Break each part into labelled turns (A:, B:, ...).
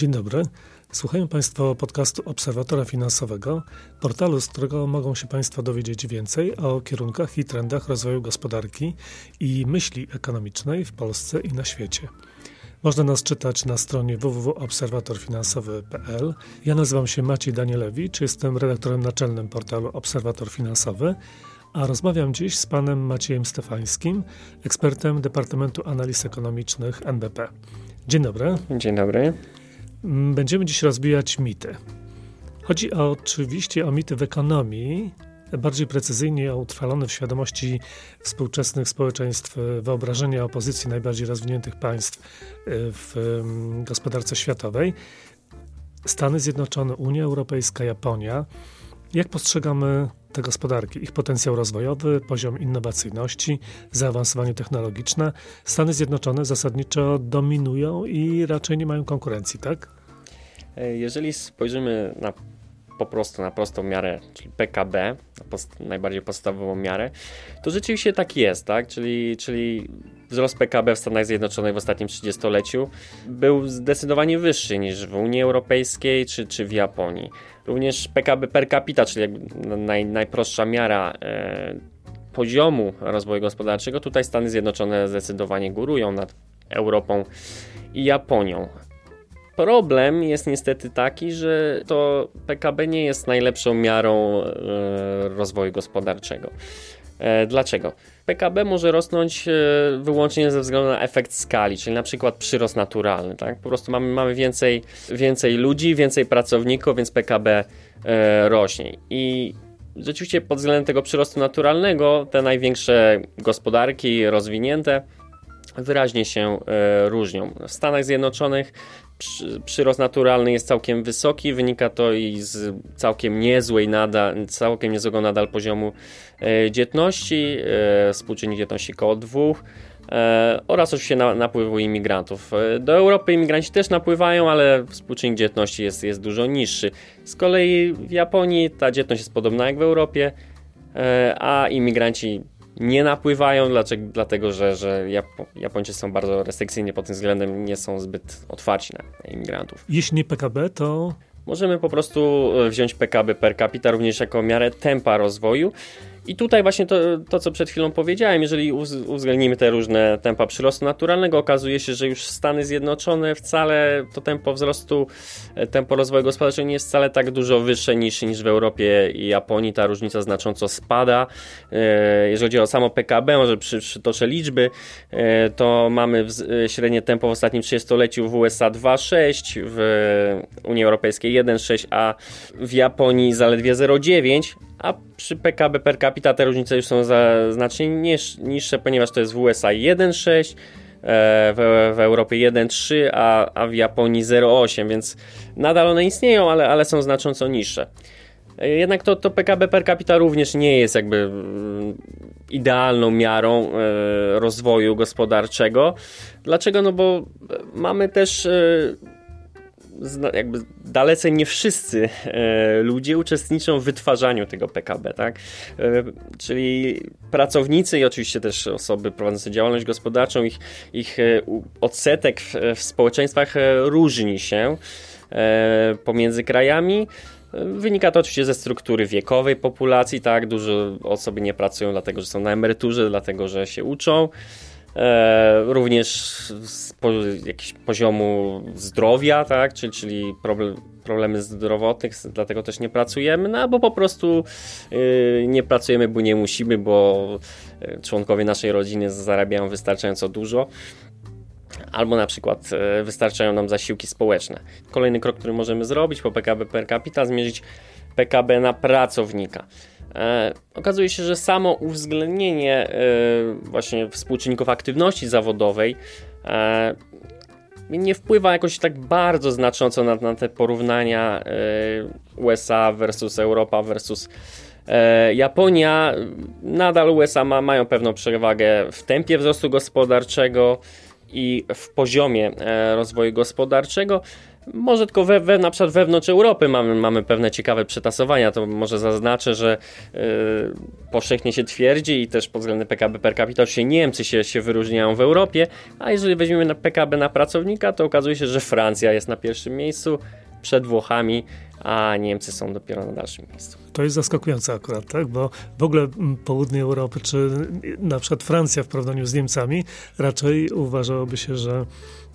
A: Dzień dobry. Słuchają Państwo podcastu Obserwatora Finansowego, portalu, z którego mogą się Państwo dowiedzieć więcej o kierunkach i trendach rozwoju gospodarki i myśli ekonomicznej w Polsce i na świecie. Można nas czytać na stronie www.obserwatorfinansowy.pl. Ja nazywam się Maciej Danielewicz, jestem redaktorem naczelnym portalu Obserwator Finansowy, a rozmawiam dziś z panem Maciejem Stefańskim, ekspertem Departamentu Analiz Ekonomicznych NBP. Dzień dobry.
B: Dzień dobry.
A: Mm, będziemy dziś rozbijać mity. Chodzi oczywiście o mity w ekonomii, bardziej precyzyjnie o utrwalone w świadomości współczesnych społeczeństw wyobrażenia opozycji najbardziej rozwiniętych państw y, w mm, gospodarce światowej. Stany Zjednoczone, Unia Europejska, Japonia. Jak postrzegamy te gospodarki, ich potencjał rozwojowy, poziom innowacyjności, zaawansowanie technologiczne, Stany Zjednoczone zasadniczo dominują i raczej nie mają konkurencji, tak?
B: Jeżeli spojrzymy na po prostu na prostą miarę, czyli PKB, post najbardziej podstawową miarę, to rzeczywiście tak jest, tak? Czyli, czyli wzrost PKB w Stanach Zjednoczonych w ostatnim 30-leciu był zdecydowanie wyższy niż w Unii Europejskiej czy, czy w Japonii. Również PKB per capita, czyli naj, najprostsza miara e, poziomu rozwoju gospodarczego, tutaj Stany Zjednoczone zdecydowanie górują nad Europą i Japonią. Problem jest niestety taki, że to PKB nie jest najlepszą miarą e, rozwoju gospodarczego. E, dlaczego? PKB może rosnąć e, wyłącznie ze względu na efekt skali, czyli na przykład przyrost naturalny. Tak? Po prostu mamy, mamy więcej, więcej ludzi, więcej pracowników, więc PKB rośnie. I rzeczywiście pod względem tego przyrostu naturalnego te największe gospodarki rozwinięte wyraźnie się różnią. W Stanach Zjednoczonych przyrost naturalny jest całkiem wysoki, wynika to i z całkiem niezłej nadal, całkiem niezłego nadal poziomu e, dzietności, e, współczynnik dzietności koło dwóch e, oraz oczywiście na, napływu imigrantów. Do Europy imigranci też napływają, ale współczynnik dzietności jest, jest dużo niższy. Z kolei w Japonii ta dzietność jest podobna jak w Europie, a imigranci nie napływają, dlaczego, dlatego że, że Japończycy są bardzo restrykcyjni pod tym względem, nie są zbyt otwarci na imigrantów.
A: Jeśli nie PKB, to
B: Możemy po prostu wziąć PKB per capita również jako miarę tempa rozwoju i tutaj właśnie to, to, co przed chwilą powiedziałem, jeżeli uwzględnimy te różne tempa przyrostu naturalnego, okazuje się, że już Stany Zjednoczone wcale to tempo wzrostu, e, tempo rozwoju gospodarczego nie jest wcale tak dużo wyższe niż, niż w Europie i Japonii. Ta różnica znacząco spada. E, jeżeli chodzi o samo PKB, może przy, przytoczę liczby, e, to mamy średnie tempo w ostatnim 30-leciu w USA 2,6, w Unii Europejskiej 1,6, a w Japonii zaledwie 0,9, a przy PKB per capita te różnice już są znacznie niższe, ponieważ to jest w USA 1,6, e, w, w Europie 1,3, a, a w Japonii 0,8, więc nadal one istnieją, ale, ale są znacząco niższe. E, jednak to, to PKB per capita również nie jest jakby mm, idealną miarą e, rozwoju gospodarczego. Dlaczego? No bo mamy też jakby dalece nie wszyscy e, ludzie uczestniczą w wytwarzaniu tego PKB, tak? E, czyli pracownicy i oczywiście też osoby prowadzące działalność gospodarczą, ich, ich e, odsetek w, w społeczeństwach różni się pomiędzy krajami. Wynika to oczywiście ze struktury wiekowej populacji, tak? Dużo osób nie pracują dlatego, że są na emeryturze, dlatego, że się uczą. E, również z po, poziomu zdrowia, tak, czyli, czyli problem, problemy zdrowotnych, dlatego też nie pracujemy, no albo po prostu y, nie pracujemy, bo nie musimy, bo y, członkowie naszej rodziny zarabiają wystarczająco dużo. Albo na przykład y, wystarczają nam zasiłki społeczne. Kolejny krok, który możemy zrobić po PKB per capita, zmierzyć PKB na pracownika. E, okazuje się, że samo uwzględnienie e, właśnie współczynników aktywności zawodowej e, nie wpływa jakoś tak bardzo znacząco na, na te porównania USA versus Europa versus Japonia. Nadal USA ma, mają pewną przewagę w tempie wzrostu gospodarczego i w poziomie rozwoju gospodarczego. Może tylko we, we, na przykład wewnątrz Europy mamy, mamy pewne ciekawe przetasowania. To może zaznaczę, że yy, powszechnie się twierdzi i też pod względem PKB per capita się Niemcy się, się wyróżniają w Europie, a jeżeli weźmiemy na PKB na pracownika, to okazuje się, że Francja jest na pierwszym miejscu przed Włochami, a Niemcy są dopiero na dalszym miejscu.
A: To jest zaskakujące akurat, tak? Bo w ogóle południe Europy, czy na przykład Francja w porównaniu z Niemcami, raczej uważałoby się, że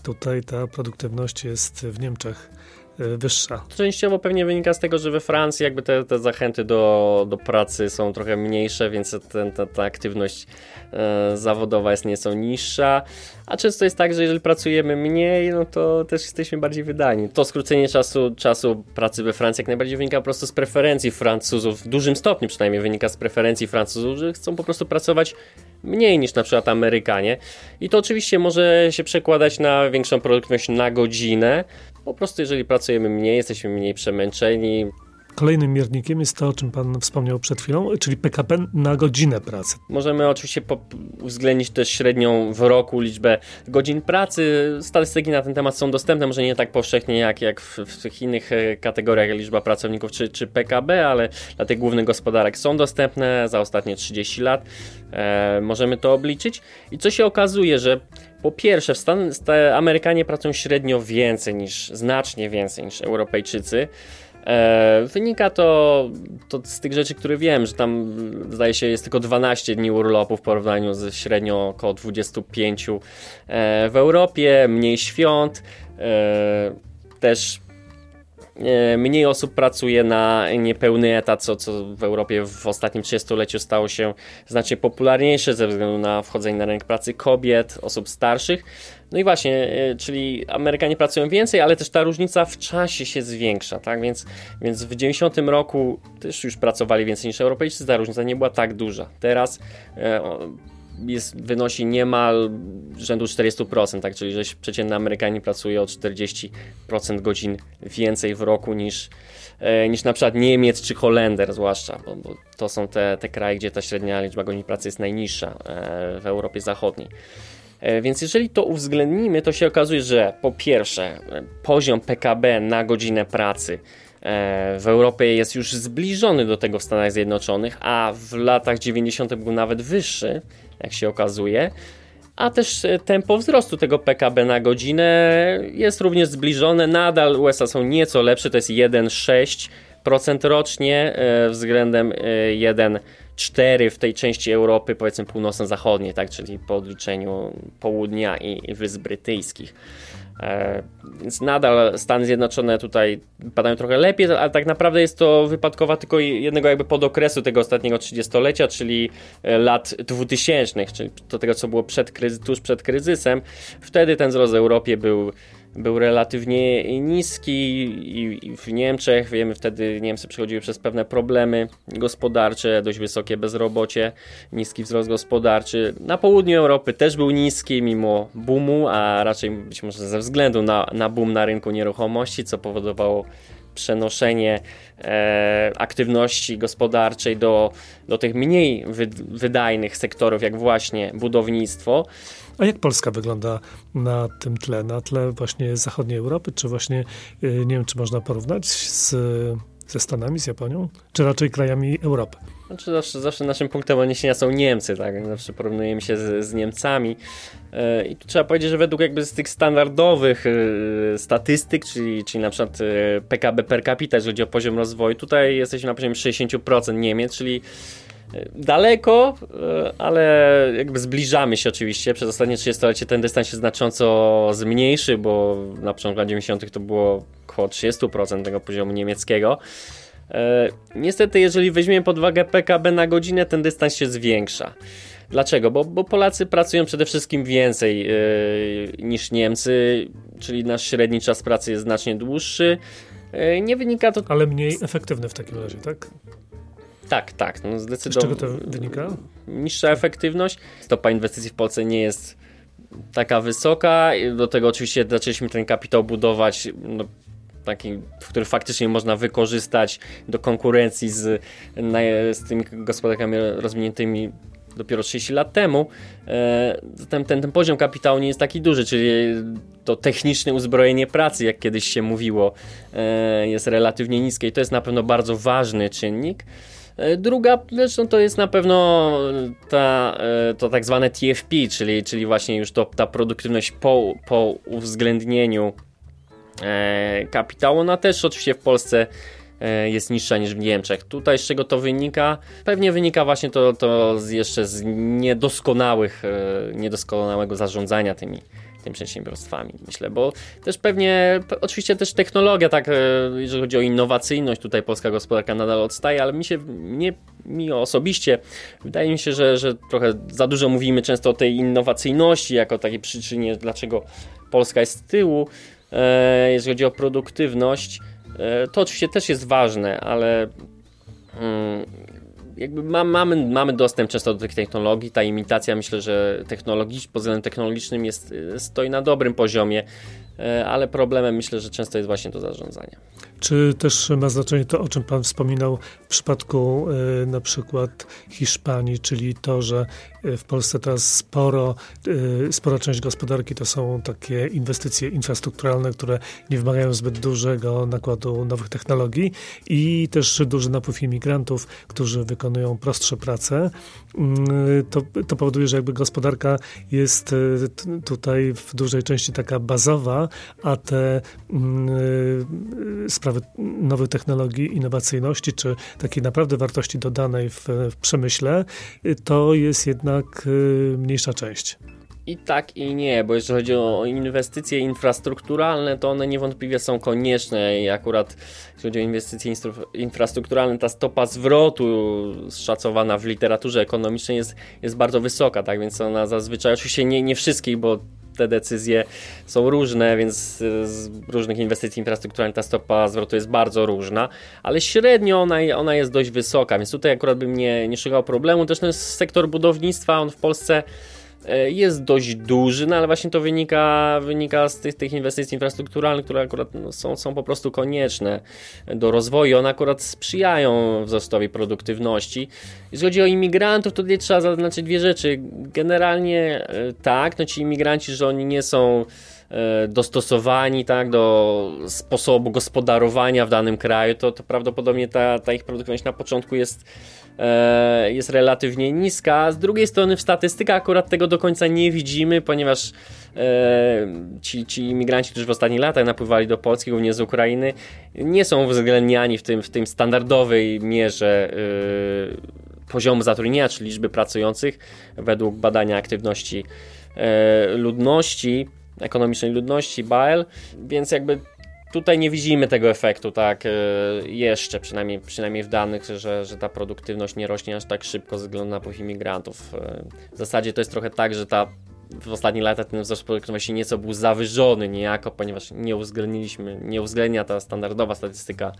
A: tutaj ta produktywność jest w Niemczech wyższa.
B: Częściowo pewnie wynika z tego, że we Francji jakby te, te zachęty do, do pracy są trochę mniejsze, więc ten, ta, ta aktywność e, zawodowa jest nieco niższa, a często jest tak, że jeżeli pracujemy mniej, no to też jesteśmy bardziej wydani. To skrócenie czasu, czasu pracy we Francji jak najbardziej wynika po prostu z preferencji Francuzów, w dużym stopniu przynajmniej wynika z preferencji Francuzów, że chcą po prostu pracować mniej niż na przykład Amerykanie. I to oczywiście może się przekładać na większą produktywność na godzinę. Po prostu jeżeli pracujemy mniej, jesteśmy mniej przemęczeni,
A: Kolejnym miernikiem jest to, o czym Pan wspomniał przed chwilą, czyli PKP na godzinę pracy.
B: Możemy oczywiście uwzględnić też średnią w roku liczbę godzin pracy. Statystyki na ten temat są dostępne, może nie tak powszechnie jak, jak w, w tych innych e, kategoriach, jak liczba pracowników czy, czy PKB, ale dla tych głównych gospodarek są dostępne za ostatnie 30 lat. E, możemy to obliczyć. I co się okazuje, że po pierwsze, w Stan Amerykanie pracują średnio więcej niż, znacznie więcej niż Europejczycy. E, wynika to, to, z tych rzeczy, które wiem, że tam zdaje się jest tylko 12 dni urlopu w porównaniu z średnio około 25 e, w Europie, mniej świąt, e, też mniej osób pracuje na niepełny etat, co, co w Europie w ostatnim 30-leciu stało się znacznie popularniejsze ze względu na wchodzenie na rynek pracy kobiet, osób starszych. No i właśnie, e, czyli Amerykanie pracują więcej, ale też ta różnica w czasie się zwiększa, tak? Więc, więc w 90 roku też już pracowali więcej niż Europejczycy, ta różnica nie była tak duża. Teraz e, jest, wynosi niemal rzędu 40%, tak? czyli że przeciętny Amerykanin pracuje o 40% godzin więcej w roku niż, e, niż na przykład Niemiec czy Holender zwłaszcza, bo, bo, to są te, te kraje, gdzie ta średnia liczba godzin pracy jest najniższa w Europie Zachodniej. E, więc jeżeli to uwzględnimy, to się okazuje, że po pierwsze poziom PKB na godzinę pracy e, w Europie jest już zbliżony do tego w Stanach Zjednoczonych, a w latach 90. był nawet wyższy, jak się okazuje. A też e, tempo wzrostu tego PKB na godzinę jest również zbliżone. Nadal USA są nieco lepsze, to jest 1,6% rocznie względem 1,5%. 4 w tej części Europy, powiedzmy północno-zachodniej, tak, czyli po odliczeniu południa i, i Wysp Brytyjskich. E, więc nadal Stany Zjednoczone tutaj padają trochę lepiej, ale tak naprawdę jest to wypadkowa tylko jednego jakby podokresu tego ostatniego 30-lecia, czyli e, lat 2000, czyli do tego, co było przed kryzy, tuż przed kryzysem. Wtedy ten wzrost Europie był był relatywnie niski i w Niemczech, wiemy, wtedy Niemcy przechodziły przez pewne problemy gospodarcze, dość wysokie bezrobocie, niski wzrost gospodarczy. Na południu Europy też był niski mimo boomu, a raczej być może ze względu na, na boom na rynku nieruchomości, co powodowało przenoszenie e, aktywności gospodarczej do, do tych mniej wydajnych sektorów, jak właśnie budownictwo.
A: A jak Polska wygląda na tym tle, na tle właśnie zachodniej Europy, czy właśnie, y, nie wiem, czy można porównać z, ze Stanami, z Japonią, czy raczej krajami Europy?
B: Znaczy zawsze, zawsze naszym punktem odniesienia są Niemcy, tak? Zawsze porównujemy się z, z Niemcami. E, I tu trzeba powiedzieć, że według jakby z tych standardowych e, statystyk, czyli, czyli na przykład e, PKB per capita, jeżeli chodzi o poziom rozwoju, tutaj jesteśmy na poziomie 60% Niemiec, czyli daleko, ale jakby zbliżamy się oczywiście. Przez ostatnie 30-lecie ten dystans się znacząco zmniejszy, bo na początku lat 90. to było około 30% tego poziomu niemieckiego. E, niestety, jeżeli weźmiemy pod uwagę PKB na godzinę, ten dystans się zwiększa. Dlaczego? Bo, bo Polacy pracują przede wszystkim więcej yy, niż Niemcy, czyli nasz średni czas pracy jest znacznie dłuższy. Yy, nie wynika to.
A: Ale mniej efektywny w takim razie, tak?
B: Tak, tak. No zdecydowanie.
A: Z czego to wynika?
B: Niższa efektywność. Stopa inwestycji w Polsce nie jest taka wysoka. Do tego oczywiście zaczęliśmy ten kapitał budować no, taki, który faktycznie można wykorzystać do konkurencji z, z tymi gospodarkami rozwiniętymi dopiero 30 lat temu, ten, ten, ten poziom kapitału nie jest taki duży, czyli to techniczne uzbrojenie pracy, jak kiedyś się mówiło, jest relatywnie niskie i to jest na pewno bardzo ważny czynnik. E, druga rzecz no to jest na pewno ta, e, to tak zwane TFP, czyli, czyli właśnie już to, ta produktywność po, po uwzględnieniu e, kapitału. Ona też oczywiście w Polsce jest niższa niż w Niemczech. Tutaj z czego to wynika? Pewnie wynika właśnie to, to jeszcze z niedoskonałych, niedoskonałego zarządzania tymi tymi przedsiębiorstwami, myślę, bo też pewnie, oczywiście też technologia, tak, e, jeżeli chodzi o innowacyjność, tutaj polska gospodarka nadal odstaje, ale mi się, mnie, mi osobiście, wydaje mi się, że, że trochę za dużo mówimy często o tej innowacyjności jako takiej przyczynie, dlaczego Polska jest z tyłu, e, jeżeli chodzi o produktywność, e, to oczywiście też jest ważne, ale mm, jakby ma, mamy, mamy dostęp często do tych technologii. Ta imitacja myślę, że technologicz, pod względem technologicznym jest, stoi na dobrym poziomie, ale problemem myślę, że często jest właśnie to zarządzanie.
A: Czy też ma znaczenie to, o czym Pan wspominał w przypadku y, na przykład Hiszpanii, czyli to, że w Polsce teraz sporo, y, spora część gospodarki to są takie inwestycje infrastrukturalne, które nie wymagają zbyt dużego nakładu nowych technologii i też duży napływ imigrantów, którzy wykonują prostsze prace. Y, to, to powoduje, że jakby gospodarka jest tutaj w dużej części taka bazowa, a te sprawy nowych technologii, innowacyjności, czy takiej naprawdę wartości dodanej w, w przemyśle, to jest jednak y, mniejsza część.
B: I tak, i nie, bo jeżeli chodzi o inwestycje infrastrukturalne, to one niewątpliwie są konieczne i akurat jeżeli chodzi o inwestycje infrastrukturalne, ta stopa zwrotu szacowana w literaturze ekonomicznej jest, jest bardzo wysoka, tak więc ona zazwyczaj, oczywiście nie, nie wszystkich, bo te decyzje są różne, więc z różnych inwestycji infrastrukturalnych ta stopa zwrotu jest bardzo różna, ale średnio ona, ona jest dość wysoka, więc tutaj akurat bym nie, nie szukał problemu. Też ten sektor budownictwa, on w Polsce E, jest dość duży, no ale właśnie to wynika, wynika z tych, tych inwestycji infrastrukturalnych, które akurat no, są, są po prostu konieczne do rozwoju. One akurat sprzyjają wzrostowi produktywności. Jeśli chodzi o imigrantów, to tutaj trzeba zaznaczyć dwie rzeczy. Generalnie e, tak, no ci imigranci, że oni nie są e, dostosowani tak, do sposobu gospodarowania w danym kraju, to, to prawdopodobnie ta, ta ich produktywność na początku jest E, jest relatywnie niska. Z drugiej strony w statystykach akurat tego do końca nie widzimy, ponieważ e, ci, ci imigranci, którzy w ostatnich latach napływali do Polski, głównie z Ukrainy, nie są uwzględniani w tym, w tym standardowej mierze e, poziomu zatrudnienia, czy liczby pracujących według badania aktywności ludności, ekonomicznej ludności BAEL, więc jakby tutaj nie widzimy tego efektu, tak, e, jeszcze, przynajmniej, przynajmniej w danych, że, że ta produktywność nie rośnie aż tak szybko ze względu na napływ imigrantów. E, w zasadzie to jest trochę tak, że ta w ostatnich latach ten wzrost produktywności nieco był zawyżony niejako, ponieważ nie uwzględniliśmy, nie uwzględnia ta standardowa statystyka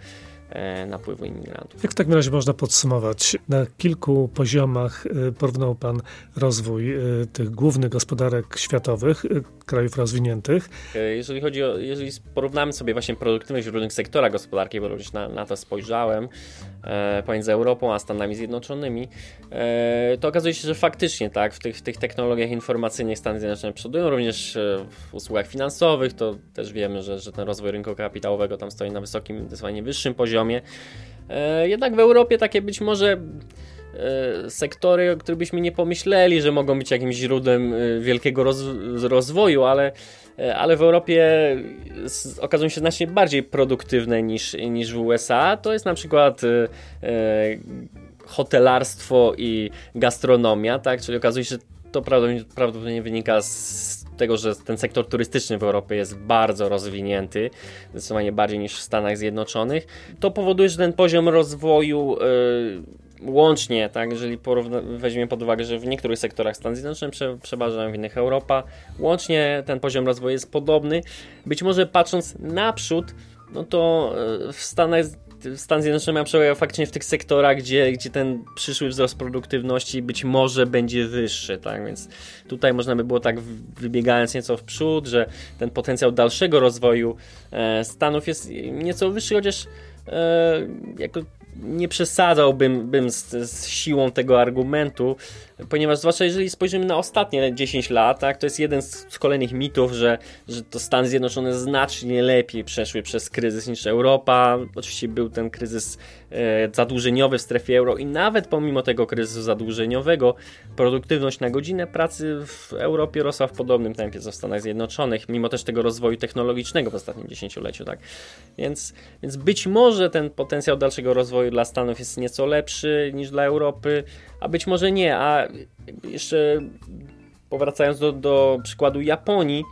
B: napływu imigrantów.
A: Jak w takim razie można podsumować? Na kilku poziomach e, porównał Pan rozwój e, tych głównych gospodarek światowych, krajów rozwiniętych.
B: Jeżeli chodzi o, jeżeli porównamy sobie właśnie produktywność różnych sektorach gospodarki, bo również na, na to spojrzałem, e, pomiędzy Europą a Stanami Zjednoczonymi, e, to okazuje się, że faktycznie tak, w tych, w tych technologiach informacyjnych Stany Zjednoczone przodują, również w usługach finansowych, to też wiemy, że, że ten rozwój rynku kapitałowego tam stoi na wysokim, zdecydowanie wyższym poziomie, poziomie. E, jednak w Europie takie być może e, sektory, o których byśmy nie pomyśleli, że mogą być jakimś źródłem e, wielkiego roz rozwoju, ale, ale w Europie okazują się znacznie bardziej produktywne niż, niż w USA. To jest na przykład hotelarstwo i gastronomia, tak? Czyli okazuje się, że to prawdopodobnie wynika z tego, że ten sektor turystyczny w Europie jest bardzo rozwinięty, zdecydowanie bardziej niż w Stanach Zjednoczonych, to powoduje, że ten poziom rozwoju yy, łącznie, tak, jeżeli weźmiemy pod uwagę, że w niektórych sektorach Stany Zjednoczone prze przeważają, w innych Europa, łącznie ten poziom rozwoju jest podobny. Być może patrząc naprzód, no to y, w Stanach Stan Zjednoczony ma przewagę faktycznie w tych sektorach, gdzie, gdzie ten przyszły wzrost produktywności być może będzie wyższy, tak, więc tutaj można by było tak wybiegając nieco w przód, że ten potencjał dalszego rozwoju e, Stanów jest nieco wyższy, chociaż e, jako nie przesadzałbym bym z, z, siłą tego argumentu, ponieważ zwłaszcza jeżeli spojrzymy na ostatnie 10 lat, tak, to jest jeden z, z kolejnych mitów, że, że to Stany Zjednoczone znacznie lepiej przeszły przez kryzys niż Europa. Oczywiście był ten kryzys e, zadłużeniowy w strefie euro i nawet pomimo tego kryzysu zadłużeniowego produktywność na godzinę pracy w Europie rosła w podobnym tempie co w Stanach Zjednoczonych, mimo też tego rozwoju technologicznego w ostatnim dziesięcioleciu. Tak? Więc, więc być może ten potencjał dalszego rozwoju dla Stanów jest nieco lepszy niż dla Europy, a być może nie. A jeszcze powracając do, do przykładu Japonii,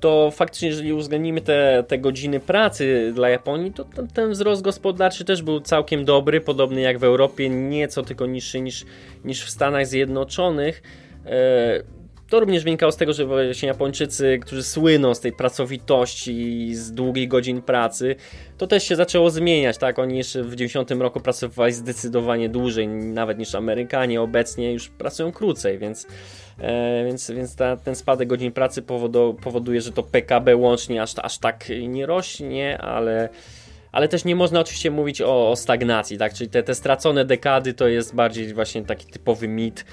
B: to faktycznie, jeżeli uwzględnimy te, te godziny pracy dla Japonii, to ten, ten, wzrost gospodarczy też był całkiem dobry, podobny jak w Europie, nieco tylko niższy niż, niż w Stanach Zjednoczonych. E, to również wynikało z tego, że właśnie Japończycy, którzy słyną z tej pracowitości z długich godzin pracy, to też się zaczęło zmieniać, tak? Oni jeszcze w 90 roku pracowali zdecydowanie dłużej nawet niż Amerykanie, obecnie już pracują krócej, więc, e, więc, więc ta, ten spadek godzin pracy powodu, powoduje, że to PKB łącznie aż, aż tak nie rośnie, ale ale też nie można oczywiście mówić o, o stagnacji, tak? Czyli te, te stracone dekady to jest bardziej właśnie taki typowy mit,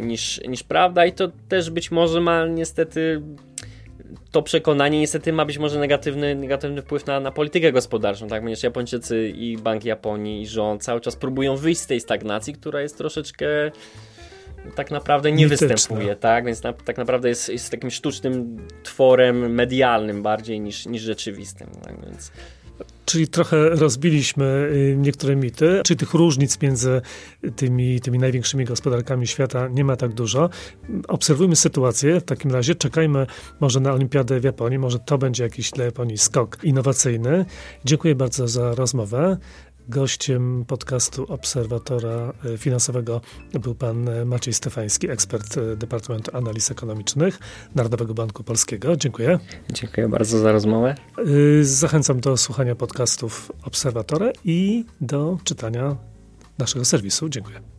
B: niż, niż prawda i to też być może ma niestety to przekonanie niestety ma być może negatywny, negatywny wpływ na, na politykę gospodarczą, tak? Ponieważ Japończycy i Bank Japonii i rząd cały czas próbują wyjść z tej stagnacji, która jest troszeczkę tak naprawdę nie Mityczne. występuje, tak? Więc na, tak naprawdę jest, jest takim sztucznym tworem medialnym bardziej niż, niż rzeczywistym. Tak? Więc
A: Czyli trochę rozbiliśmy y, niektóre mity, czy tych różnic między tymi, tymi największymi gospodarkami świata nie ma tak dużo. Obserwujmy sytuację, w takim razie czekajmy może na Olimpiadę w Japonii, może to będzie jakiś dla Japonii skok innowacyjny. Dziękuję bardzo za rozmowę. Gościem podcastu Obserwatora e, Finansowego był pan e, Maciej Stefański, ekspert e, Departamentu Analiz Ekonomicznych Narodowego Banku Polskiego. Dziękuję.
B: Dziękuję bardzo za rozmowę.
A: Zachęcam do słuchania podcastów Obserwatora i do czytania naszego serwisu. Dziękuję.